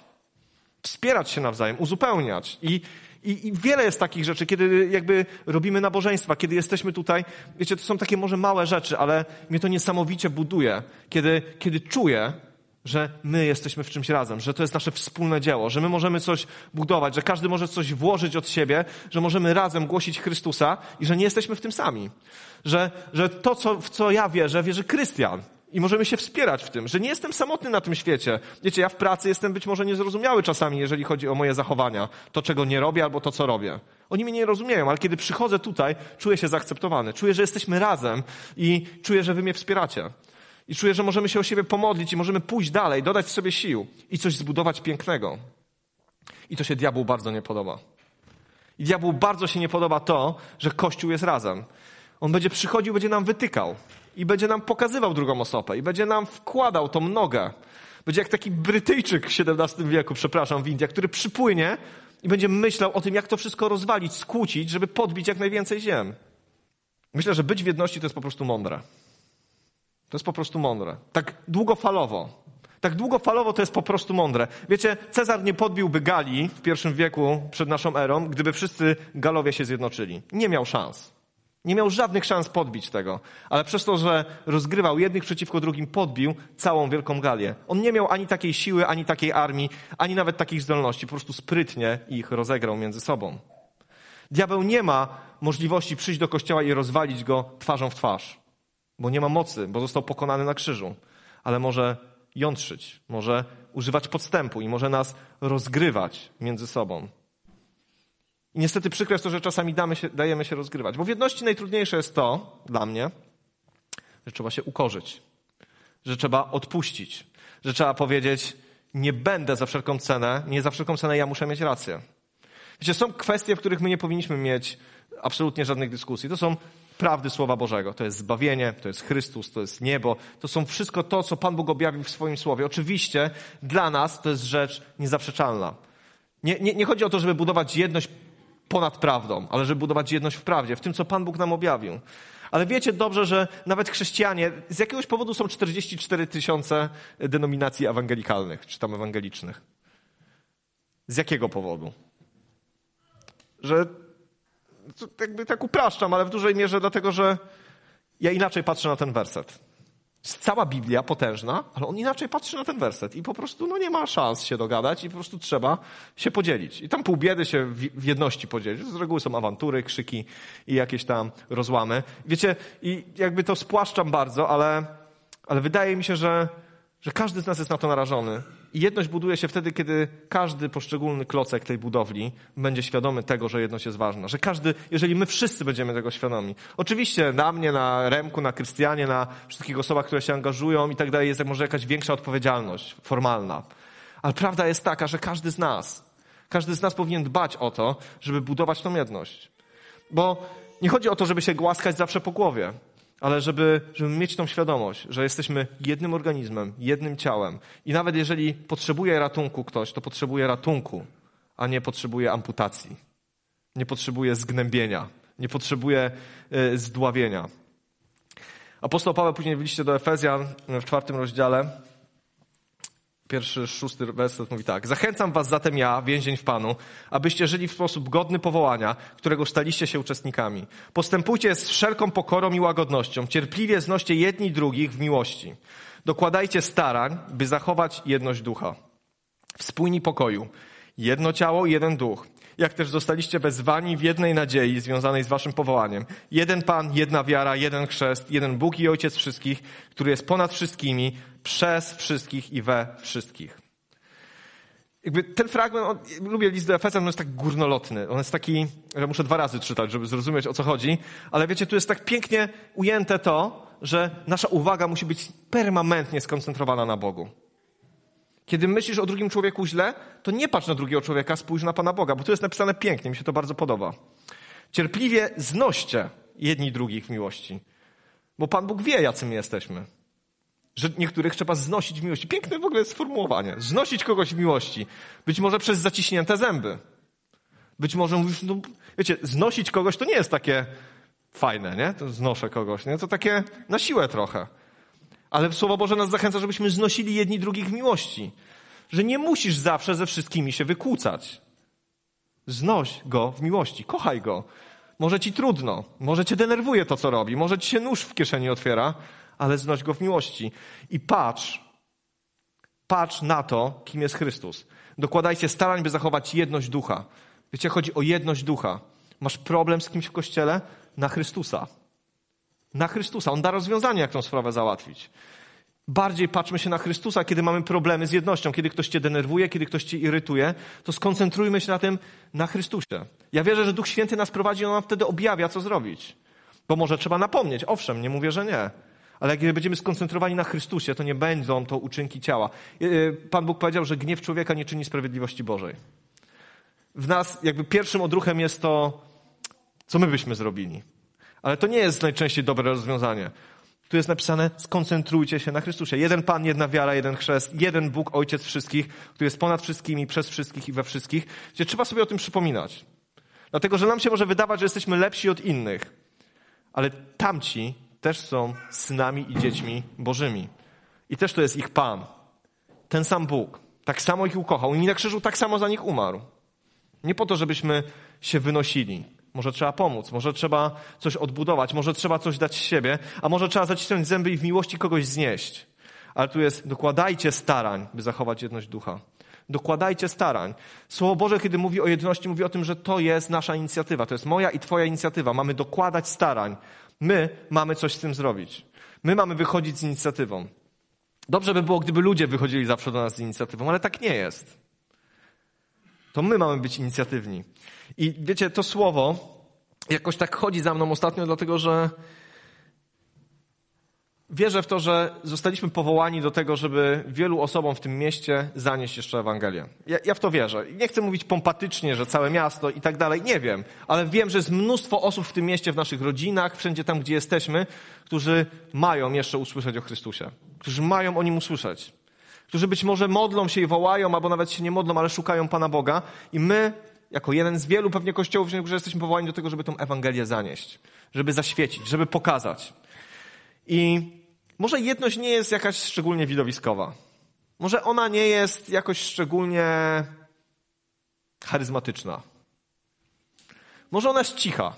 Wspierać się nawzajem, uzupełniać. I, i, I, wiele jest takich rzeczy, kiedy jakby robimy nabożeństwa, kiedy jesteśmy tutaj. Wiecie, to są takie może małe rzeczy, ale mnie to niesamowicie buduje, kiedy, kiedy czuję, że my jesteśmy w czymś razem, że to jest nasze wspólne dzieło, że my możemy coś budować, że każdy może coś włożyć od siebie, że możemy razem głosić Chrystusa i że nie jesteśmy w tym sami. Że, że to, co, w co ja wierzę, wierzy Krystian. I możemy się wspierać w tym, że nie jestem samotny na tym świecie. Wiecie, ja w pracy jestem być może niezrozumiały czasami, jeżeli chodzi o moje zachowania. To, czego nie robię, albo to, co robię. Oni mnie nie rozumieją, ale kiedy przychodzę tutaj, czuję się zaakceptowany. Czuję, że jesteśmy razem i czuję, że wy mnie wspieracie. I czuję, że możemy się o siebie pomodlić i możemy pójść dalej, dodać sobie sił i coś zbudować pięknego. I to się diabłu bardzo nie podoba. I diabłu bardzo się nie podoba to, że Kościół jest razem. On będzie przychodził, będzie nam wytykał i będzie nam pokazywał drugą osobę i będzie nam wkładał tą nogę. Będzie jak taki Brytyjczyk w XVII wieku, przepraszam, w Indiach, który przypłynie i będzie myślał o tym, jak to wszystko rozwalić, skłócić, żeby podbić jak najwięcej ziem. Myślę, że być w jedności to jest po prostu mądre. To jest po prostu mądre. Tak długofalowo. Tak długofalowo to jest po prostu mądre. Wiecie, Cezar nie podbiłby Galii w pierwszym wieku przed naszą erą, gdyby wszyscy Galowie się zjednoczyli. Nie miał szans. Nie miał żadnych szans podbić tego, ale przez to, że rozgrywał jednych przeciwko drugim, podbił całą Wielką Galię. On nie miał ani takiej siły, ani takiej armii, ani nawet takich zdolności. Po prostu sprytnie ich rozegrał między sobą. Diabeł nie ma możliwości przyjść do kościoła i rozwalić go twarzą w twarz, bo nie ma mocy, bo został pokonany na krzyżu, ale może jątrzyć, może używać podstępu i może nas rozgrywać między sobą. I niestety przykre jest to, że czasami damy się, dajemy się rozgrywać. Bo w jedności najtrudniejsze jest to, dla mnie, że trzeba się ukorzyć, że trzeba odpuścić, że trzeba powiedzieć, nie będę za wszelką cenę, nie za wszelką cenę ja muszę mieć rację. Wiecie, są kwestie, w których my nie powinniśmy mieć absolutnie żadnych dyskusji. To są prawdy Słowa Bożego. To jest zbawienie, to jest Chrystus, to jest niebo. To są wszystko to, co Pan Bóg objawił w swoim Słowie. Oczywiście dla nas to jest rzecz niezaprzeczalna. Nie, nie, nie chodzi o to, żeby budować jedność ponad prawdą, ale żeby budować jedność w prawdzie, w tym, co Pan Bóg nam objawił. Ale wiecie dobrze, że nawet chrześcijanie, z jakiegoś powodu są 44 tysiące denominacji ewangelikalnych, czy tam ewangelicznych. Z jakiego powodu? Że jakby tak upraszczam, ale w dużej mierze dlatego, że ja inaczej patrzę na ten werset. Cała Biblia potężna, ale on inaczej patrzy na ten werset i po prostu no, nie ma szans się dogadać i po prostu trzeba się podzielić. I tam pół biedy się w jedności podzielić. Z reguły są awantury, krzyki i jakieś tam rozłamy. Wiecie, i jakby to spłaszczam bardzo, ale, ale wydaje mi się, że że każdy z nas jest na to narażony. I jedność buduje się wtedy, kiedy każdy poszczególny klocek tej budowli będzie świadomy tego, że jedność jest ważna. Że każdy, jeżeli my wszyscy będziemy tego świadomi. Oczywiście na mnie, na Remku, na Krystianie, na wszystkich osobach, które się angażują i tak dalej, jest może jakaś większa odpowiedzialność formalna. Ale prawda jest taka, że każdy z nas, każdy z nas powinien dbać o to, żeby budować tą jedność. Bo nie chodzi o to, żeby się głaskać zawsze po głowie ale żeby, żeby mieć tą świadomość, że jesteśmy jednym organizmem, jednym ciałem. I nawet jeżeli potrzebuje ratunku ktoś, to potrzebuje ratunku, a nie potrzebuje amputacji. Nie potrzebuje zgnębienia, nie potrzebuje y, zdławienia. Apostoł Paweł później w liście do Efezjan w czwartym rozdziale pierwszy, szósty werset mówi tak. Zachęcam was zatem ja, więzień w Panu, abyście żyli w sposób godny powołania, którego staliście się uczestnikami. Postępujcie z wszelką pokorą i łagodnością. Cierpliwie znoście jedni drugich w miłości. Dokładajcie starań, by zachować jedność ducha. W spójni pokoju. Jedno ciało, jeden duch jak też zostaliście wezwani w jednej nadziei związanej z waszym powołaniem. Jeden Pan, jedna wiara, jeden chrzest, jeden Bóg i Ojciec wszystkich, który jest ponad wszystkimi, przez wszystkich i we wszystkich. Jakby ten fragment, on, lubię list do Efezjan, on jest tak górnolotny. On jest taki, że muszę dwa razy czytać, żeby zrozumieć o co chodzi. Ale wiecie, tu jest tak pięknie ujęte to, że nasza uwaga musi być permanentnie skoncentrowana na Bogu. Kiedy myślisz o drugim człowieku źle, to nie patrz na drugiego człowieka, spójrz na Pana Boga, bo tu jest napisane pięknie, mi się to bardzo podoba. Cierpliwie znoście jedni drugich w miłości. Bo Pan Bóg wie, jacy my jesteśmy. Że niektórych trzeba znosić w miłości. Piękne w ogóle sformułowanie. Znosić kogoś w miłości. Być może przez zaciśnięte zęby. Być może mówisz, no, wiecie, znosić kogoś to nie jest takie fajne, nie? To znoszę kogoś, nie? To takie na siłę trochę. Ale Słowo Boże nas zachęca, żebyśmy znosili jedni drugich w miłości. Że nie musisz zawsze ze wszystkimi się wykłócać. Znoś go w miłości, kochaj go. Może ci trudno, może cię denerwuje to, co robi, może ci się nóż w kieszeni otwiera, ale znoś go w miłości. I patrz, patrz na to, kim jest Chrystus. Dokładajcie starań, by zachować jedność ducha. Wiecie, chodzi o jedność ducha. Masz problem z kimś w kościele? Na Chrystusa na Chrystusa. On da rozwiązanie, jak tą sprawę załatwić. Bardziej patrzmy się na Chrystusa, kiedy mamy problemy z jednością, kiedy ktoś cię denerwuje, kiedy ktoś cię irytuje, to skoncentrujmy się na tym, na Chrystusie. Ja wierzę, że Duch Święty nas prowadzi, on nam wtedy objawia, co zrobić. Bo może trzeba napomnieć, owszem, nie mówię, że nie. Ale jak będziemy skoncentrowani na Chrystusie, to nie będą to uczynki ciała. Y, y, Pan Bóg powiedział, że gniew człowieka nie czyni sprawiedliwości Bożej. W nas jakby pierwszym odruchem jest to, co my byśmy zrobili. Ale to nie jest najczęściej dobre rozwiązanie. Tu jest napisane, skoncentrujcie się na Chrystusie. Jeden Pan, jedna wiara, jeden chrzest, jeden Bóg, Ojciec wszystkich, który jest ponad wszystkimi, przez wszystkich i we wszystkich. Gdzie trzeba sobie o tym przypominać. Dlatego, że nam się może wydawać, że jesteśmy lepsi od innych. Ale tamci też są synami i dziećmi Bożymi. I też to jest ich Pan. Ten sam Bóg. Tak samo ich ukochał. I na krzyżu tak samo za nich umarł. Nie po to, żebyśmy się wynosili, może trzeba pomóc, może trzeba coś odbudować, może trzeba coś dać z siebie, a może trzeba zacisnąć zęby i w miłości kogoś znieść. Ale tu jest, dokładajcie starań, by zachować jedność ducha. Dokładajcie starań. Słowo Boże, kiedy mówi o jedności, mówi o tym, że to jest nasza inicjatywa. To jest moja i Twoja inicjatywa. Mamy dokładać starań. My mamy coś z tym zrobić. My mamy wychodzić z inicjatywą. Dobrze by było, gdyby ludzie wychodzili zawsze do nas z inicjatywą, ale tak nie jest. To my mamy być inicjatywni. I wiecie, to słowo jakoś tak chodzi za mną ostatnio, dlatego że wierzę w to, że zostaliśmy powołani do tego, żeby wielu osobom w tym mieście zanieść jeszcze Ewangelię. Ja, ja, w to wierzę. Nie chcę mówić pompatycznie, że całe miasto i tak dalej. Nie wiem, ale wiem, że jest mnóstwo osób w tym mieście, w naszych rodzinach, wszędzie tam, gdzie jesteśmy, którzy mają jeszcze usłyszeć o Chrystusie. Którzy mają o Nim usłyszeć. Którzy być może modlą się i wołają, albo nawet się nie modlą, ale szukają Pana Boga. I my, jako jeden z wielu pewnie kościołów, że jesteśmy powołani do tego, żeby tą Ewangelię zanieść. Żeby zaświecić, żeby pokazać. I może jedność nie jest jakaś szczególnie widowiskowa. Może ona nie jest jakoś szczególnie charyzmatyczna. Może ona jest cicha.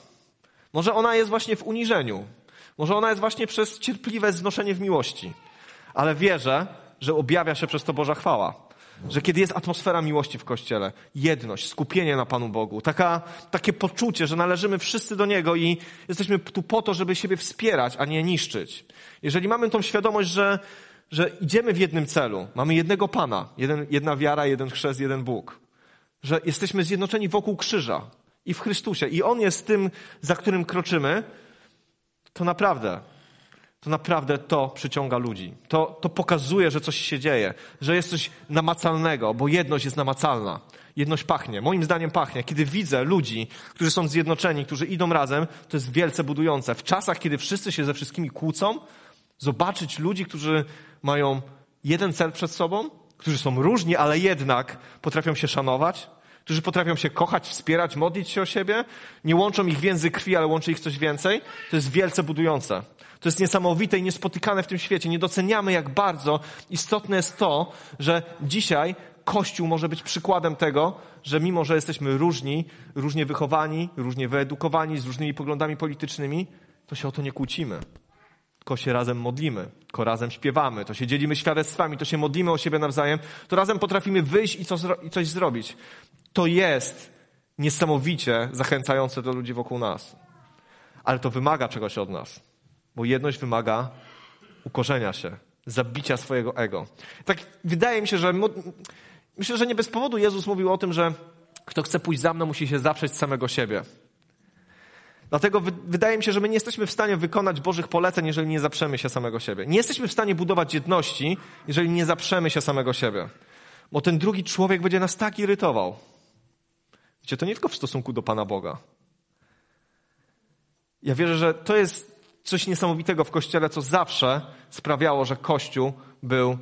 Może ona jest właśnie w uniżeniu. Może ona jest właśnie przez cierpliwe znoszenie w miłości. Ale wierzę, że objawia się przez to Boża chwała. Że kiedy jest atmosfera miłości w kościele, jedność, skupienie na Panu Bogu, taka, takie poczucie, że należymy wszyscy do Niego i jesteśmy tu po to, żeby siebie wspierać, a nie niszczyć. Jeżeli mamy tą świadomość, że, że idziemy w jednym celu, mamy jednego Pana, jeden, jedna wiara, jeden chrzest, jeden Bóg, że jesteśmy zjednoczeni wokół krzyża i w Chrystusie i On jest tym, za którym kroczymy, to naprawdę to naprawdę to przyciąga ludzi. To, to pokazuje, że coś się dzieje, że jest coś namacalnego, bo jedność jest namacalna. Jedność pachnie. Moim zdaniem pachnie. Kiedy widzę ludzi, którzy są zjednoczeni, którzy idą razem, to jest wielce budujące. W czasach, kiedy wszyscy się ze wszystkimi kłócą, zobaczyć ludzi, którzy mają jeden cel przed sobą, którzy są różni, ale jednak potrafią się szanować, którzy potrafią się kochać, wspierać, modlić się o siebie, nie łączą ich więzy krwi, ale łączy ich coś więcej, to jest wielce budujące. To jest niesamowite i niespotykane w tym świecie. Nie doceniamy, jak bardzo istotne jest to, że dzisiaj Kościół może być przykładem tego, że mimo, że jesteśmy różni, różnie wychowani, różnie wyedukowani, z różnymi poglądami politycznymi, to się o to nie kłócimy. Tylko się razem modlimy, tylko razem śpiewamy, to się dzielimy świadectwami, to się modlimy o siebie nawzajem, to razem potrafimy wyjść i, co, i coś zrobić. To jest niesamowicie zachęcające do ludzi wokół nas. Ale to wymaga czegoś od nas bo jedność wymaga ukorzenia się, zabicia swojego ego. Tak wydaje mi się, że myślę, że nie bez powodu Jezus mówił o tym, że kto chce pójść za mną, musi się zaprzeć samego siebie. Dlatego wydaje mi się, że my nie jesteśmy w stanie wykonać Bożych poleceń, jeżeli nie zaprzemy się samego siebie. Nie jesteśmy w stanie budować jedności, jeżeli nie zaprzemy się samego siebie. Bo ten drugi człowiek będzie nas tak irytował. Wiecie, to nie tylko w stosunku do Pana Boga. Ja wierzę, że to jest coś niesamowitego w Kościele, co zawsze sprawiało, że Kościół był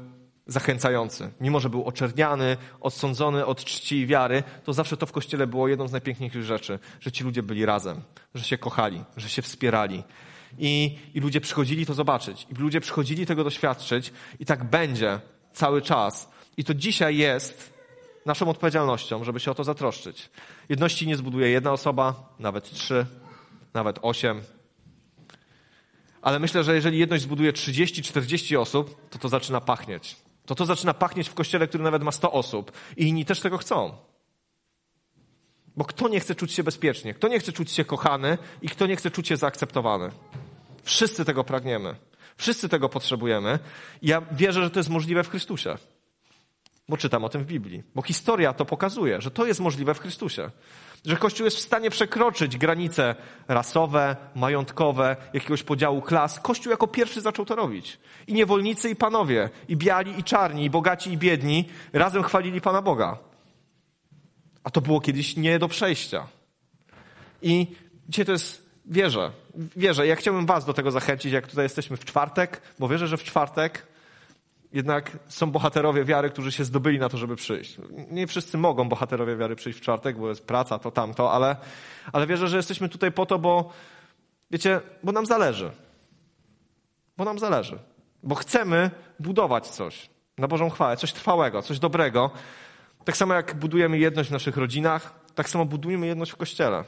zachęcający. Mimo, że był oczerniany, odsądzony od czci i wiary, to zawsze to w Kościele było jedną z najpiękniejszych rzeczy, że ci ludzie byli razem, że się kochali, że się wspierali. I, I ludzie przychodzili to zobaczyć. I ludzie przychodzili tego doświadczyć. I tak będzie cały czas. I to dzisiaj jest naszą odpowiedzialnością, żeby się o to zatroszczyć. Jedności nie zbuduje jedna osoba, nawet trzy, nawet osiem, ale myślę, że jeżeli jedność zbuduje 30-40 osób, to to zaczyna pachnieć. To to zaczyna pachnieć w kościele, który nawet ma 100 osób. I inni też tego chcą. Bo kto nie chce czuć się bezpiecznie? Kto nie chce czuć się kochany i kto nie chce czuć się zaakceptowany? Wszyscy tego pragniemy. Wszyscy tego potrzebujemy. Ja wierzę, że to jest możliwe w Chrystusie. Bo czytam o tym w Biblii. Bo historia to pokazuje, że to jest możliwe w Chrystusie że Kościół jest w stanie przekroczyć granice rasowe, majątkowe, jakiegoś podziału klas. Kościół jako pierwszy zaczął to robić. I niewolnicy, i panowie, i biali, i czarni, i bogaci, i biedni razem chwalili Pana Boga. A to było kiedyś nie do przejścia. I dzisiaj to jest, wierzę, wierzę. Ja chciałbym Was do tego zachęcić, jak tutaj jesteśmy w czwartek, bo wierzę, że w czwartek jednak są bohaterowie wiary, którzy się zdobyli na to, żeby przyjść. Nie wszyscy mogą bohaterowie wiary przyjść w czwartek, bo jest praca, to tamto, ale, ale wierzę, że jesteśmy tutaj po to, bo wiecie, bo nam zależy. Bo nam zależy. Bo chcemy budować coś na Bożą chwałę, coś trwałego, coś dobrego. Tak samo jak budujemy jedność w naszych rodzinach, tak samo budujemy jedność w Kościele.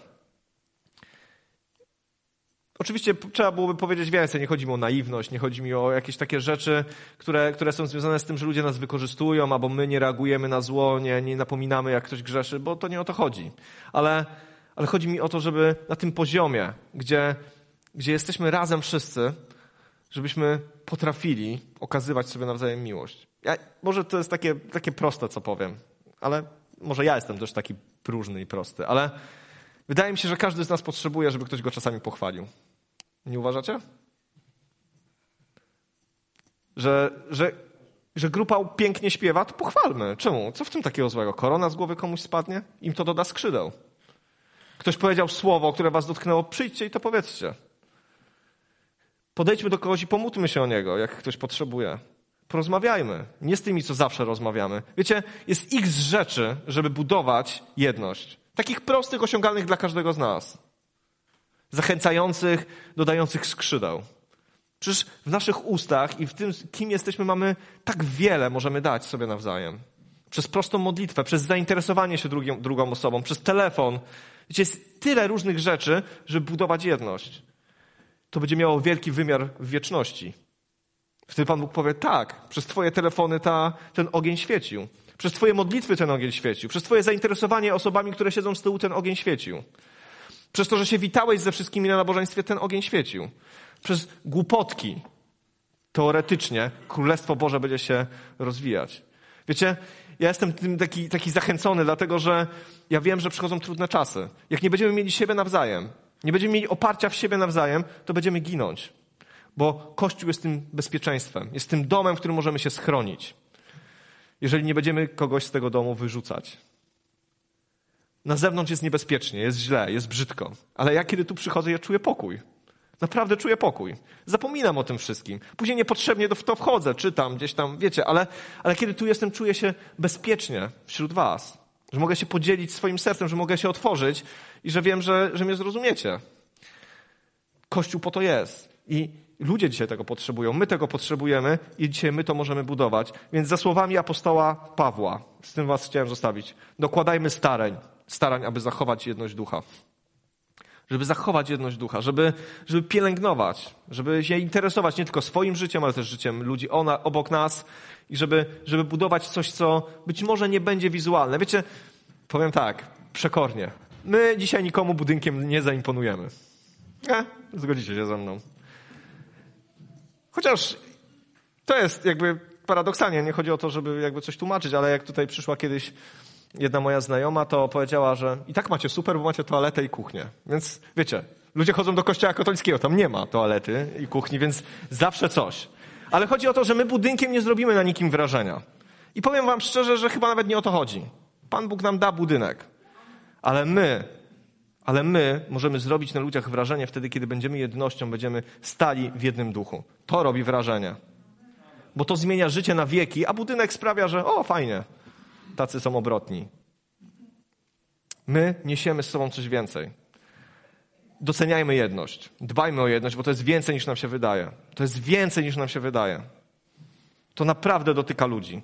Oczywiście trzeba byłoby powiedzieć więcej. Nie chodzi mi o naiwność, nie chodzi mi o jakieś takie rzeczy, które, które są związane z tym, że ludzie nas wykorzystują, albo my nie reagujemy na zło, nie, nie napominamy, jak ktoś grzeszy, bo to nie o to chodzi. Ale, ale chodzi mi o to, żeby na tym poziomie, gdzie, gdzie jesteśmy razem wszyscy, żebyśmy potrafili okazywać sobie nawzajem miłość. Ja, może to jest takie, takie proste, co powiem, ale może ja jestem też taki próżny i prosty, ale wydaje mi się, że każdy z nas potrzebuje, żeby ktoś go czasami pochwalił. Nie uważacie? Że, że, że grupa pięknie śpiewa, to pochwalmy. Czemu? Co w tym takiego złego? Korona z głowy komuś spadnie? Im to doda skrzydeł. Ktoś powiedział słowo, które was dotknęło, przyjdźcie i to powiedzcie. Podejdźmy do kogoś i pomódlmy się o niego, jak ktoś potrzebuje. Porozmawiajmy. Nie z tymi, co zawsze rozmawiamy. Wiecie, jest x rzeczy, żeby budować jedność. Takich prostych, osiągalnych dla każdego z nas. Zachęcających, dodających skrzydeł. Przecież w naszych ustach i w tym, kim jesteśmy, mamy tak wiele możemy dać sobie nawzajem. Przez prostą modlitwę, przez zainteresowanie się drugim, drugą osobą, przez telefon. Wiecie, jest tyle różnych rzeczy, żeby budować jedność. To będzie miało wielki wymiar w wieczności. Wtedy Pan Bóg powie, tak, przez Twoje telefony ta, ten ogień świecił. Przez Twoje modlitwy ten ogień świecił. Przez Twoje zainteresowanie osobami, które siedzą z tyłu, ten ogień świecił. Przez to, że się witałeś ze wszystkimi na nabożeństwie, ten ogień świecił. Przez głupotki, teoretycznie, Królestwo Boże będzie się rozwijać. Wiecie, ja jestem tym taki, taki zachęcony, dlatego że ja wiem, że przychodzą trudne czasy. Jak nie będziemy mieli siebie nawzajem, nie będziemy mieli oparcia w siebie nawzajem, to będziemy ginąć. Bo Kościół jest tym bezpieczeństwem, jest tym domem, w którym możemy się schronić. Jeżeli nie będziemy kogoś z tego domu wyrzucać. Na zewnątrz jest niebezpiecznie, jest źle, jest brzydko. Ale ja, kiedy tu przychodzę, ja czuję pokój. Naprawdę czuję pokój. Zapominam o tym wszystkim. Później niepotrzebnie w to wchodzę, czytam gdzieś tam, wiecie, ale, ale kiedy tu jestem, czuję się bezpiecznie wśród Was. Że mogę się podzielić swoim sercem, że mogę się otworzyć i że wiem, że, że mnie zrozumiecie. Kościół po to jest. I ludzie dzisiaj tego potrzebują, my tego potrzebujemy i dzisiaj my to możemy budować. Więc za słowami apostoła Pawła, z tym Was chciałem zostawić, dokładajmy starań, starań, aby zachować jedność ducha żeby zachować jedność ducha, żeby, żeby pielęgnować, żeby się interesować nie tylko swoim życiem, ale też życiem ludzi ona, obok nas i żeby, żeby budować coś, co być może nie będzie wizualne. Wiecie, powiem tak, przekornie. My dzisiaj nikomu budynkiem nie zaimponujemy. E, zgodzicie się ze mną. Chociaż to jest jakby paradoksalnie, nie chodzi o to, żeby jakby coś tłumaczyć, ale jak tutaj przyszła kiedyś jedna moja znajoma, to powiedziała, że i tak macie super, bo macie toaletę i kuchnię. Więc wiecie, ludzie chodzą do kościoła katolickiego, tam nie ma toalety i kuchni, więc zawsze coś. Ale chodzi o to, że my budynkiem nie zrobimy na nikim wrażenia. I powiem wam szczerze, że chyba nawet nie o to chodzi. Pan Bóg nam da budynek. Ale my, ale my możemy zrobić na ludziach wrażenie wtedy, kiedy będziemy jednością, będziemy stali w jednym duchu. To robi wrażenie. Bo to zmienia życie na wieki, a budynek sprawia, że o, fajnie, tacy są obrotni. My niesiemy z sobą coś więcej. Doceniajmy jedność. Dbajmy o jedność, bo to jest więcej niż nam się wydaje. To jest więcej niż nam się wydaje. To naprawdę dotyka ludzi.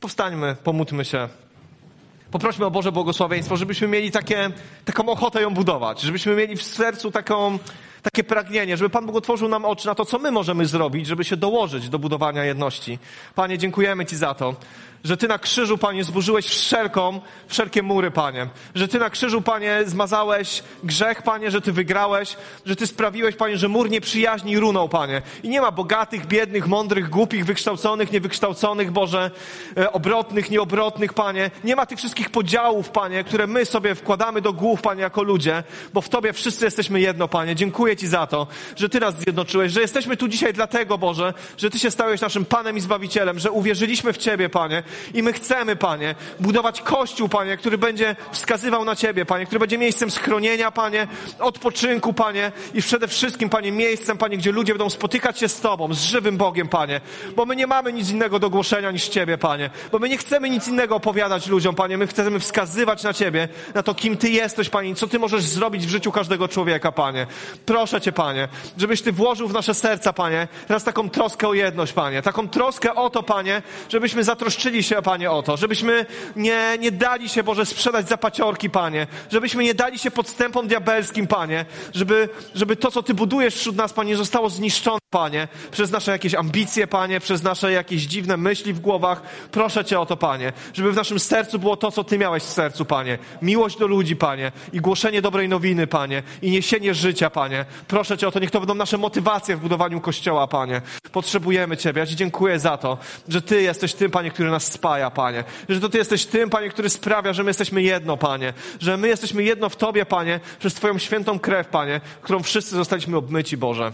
Powstańmy, pomódlmy się. Poprośmy o Boże błogosławieństwo, żebyśmy mieli takie, taką ochotę ją budować, żebyśmy mieli w sercu taką, takie pragnienie, żeby Pan Bóg otworzył nam oczy na to, co my możemy zrobić, żeby się dołożyć do budowania jedności. Panie, dziękujemy Ci za to, że Ty na krzyżu, Panie, zburzyłeś wszelką, wszelkie mury, Panie. Że Ty na krzyżu, Panie, zmazałeś grzech, Panie, że Ty wygrałeś, że Ty sprawiłeś, Panie, że mur nieprzyjaźni runął, Panie. I nie ma bogatych, biednych, mądrych, głupich, wykształconych, niewykształconych, Boże, e, obrotnych, nieobrotnych, Panie. Nie ma tych wszystkich podziałów, Panie, które my sobie wkładamy do głów, Panie, jako ludzie, bo w Tobie wszyscy jesteśmy jedno, Panie. Dziękuję Ci za to, że Ty nas zjednoczyłeś, że jesteśmy tu dzisiaj dlatego, Boże, że Ty się stałeś naszym Panem i Zbawicielem, że uwierzyliśmy w Ciebie, Panie, i my chcemy, Panie, budować Kościół, Panie, który będzie wskazywał na Ciebie, Panie, który będzie miejscem schronienia, Panie, odpoczynku, Panie i przede wszystkim, Panie, miejscem, Panie, gdzie ludzie będą spotykać się z Tobą, z żywym Bogiem, Panie, bo my nie mamy nic innego do głoszenia niż Ciebie, Panie, bo my nie chcemy nic innego opowiadać ludziom, Panie, my chcemy wskazywać na Ciebie, na to, kim Ty jesteś, Panie, i co Ty możesz zrobić w życiu każdego człowieka, Panie. Proszę Cię, Panie, żebyś Ty włożył w nasze serca, Panie, teraz taką troskę o jedność, Panie, taką troskę o to, Panie, żebyśmy zatroszczyli się, Panie, o to, żebyśmy nie, nie dali się, Boże, sprzedać za paciorki, Panie, żebyśmy nie dali się podstępom diabelskim, Panie, żeby, żeby to, co Ty budujesz wśród nas, Panie, zostało zniszczone, Panie, przez nasze jakieś ambicje, Panie, przez nasze jakieś dziwne myśli w głowach. Proszę Cię o to, Panie, żeby w naszym sercu było to, co Ty miałeś w sercu, Panie. Miłość do ludzi, Panie, i głoszenie dobrej nowiny, Panie, i niesienie życia, Panie. Proszę Cię o to, niech to będą nasze motywacje w budowaniu Kościoła, Panie. Potrzebujemy Ciebie. Ja Ci dziękuję za to, że Ty jesteś tym, Panie, który nas spaja, Panie. Że to Ty jesteś tym, Panie, który sprawia, że my jesteśmy jedno, Panie. Że my jesteśmy jedno w Tobie, Panie, przez Twoją świętą krew, Panie, którą wszyscy zostaliśmy obmyci, Boże.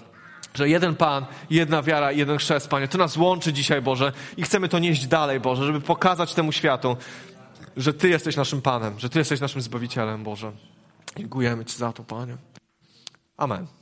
Że jeden Pan, jedna wiara, jeden chrzest, Panie. To nas łączy dzisiaj, Boże, i chcemy to nieść dalej, Boże, żeby pokazać temu światu, że Ty jesteś naszym Panem, że Ty jesteś naszym Zbawicielem, Boże. Dziękujemy Ci za to, Panie. Amen.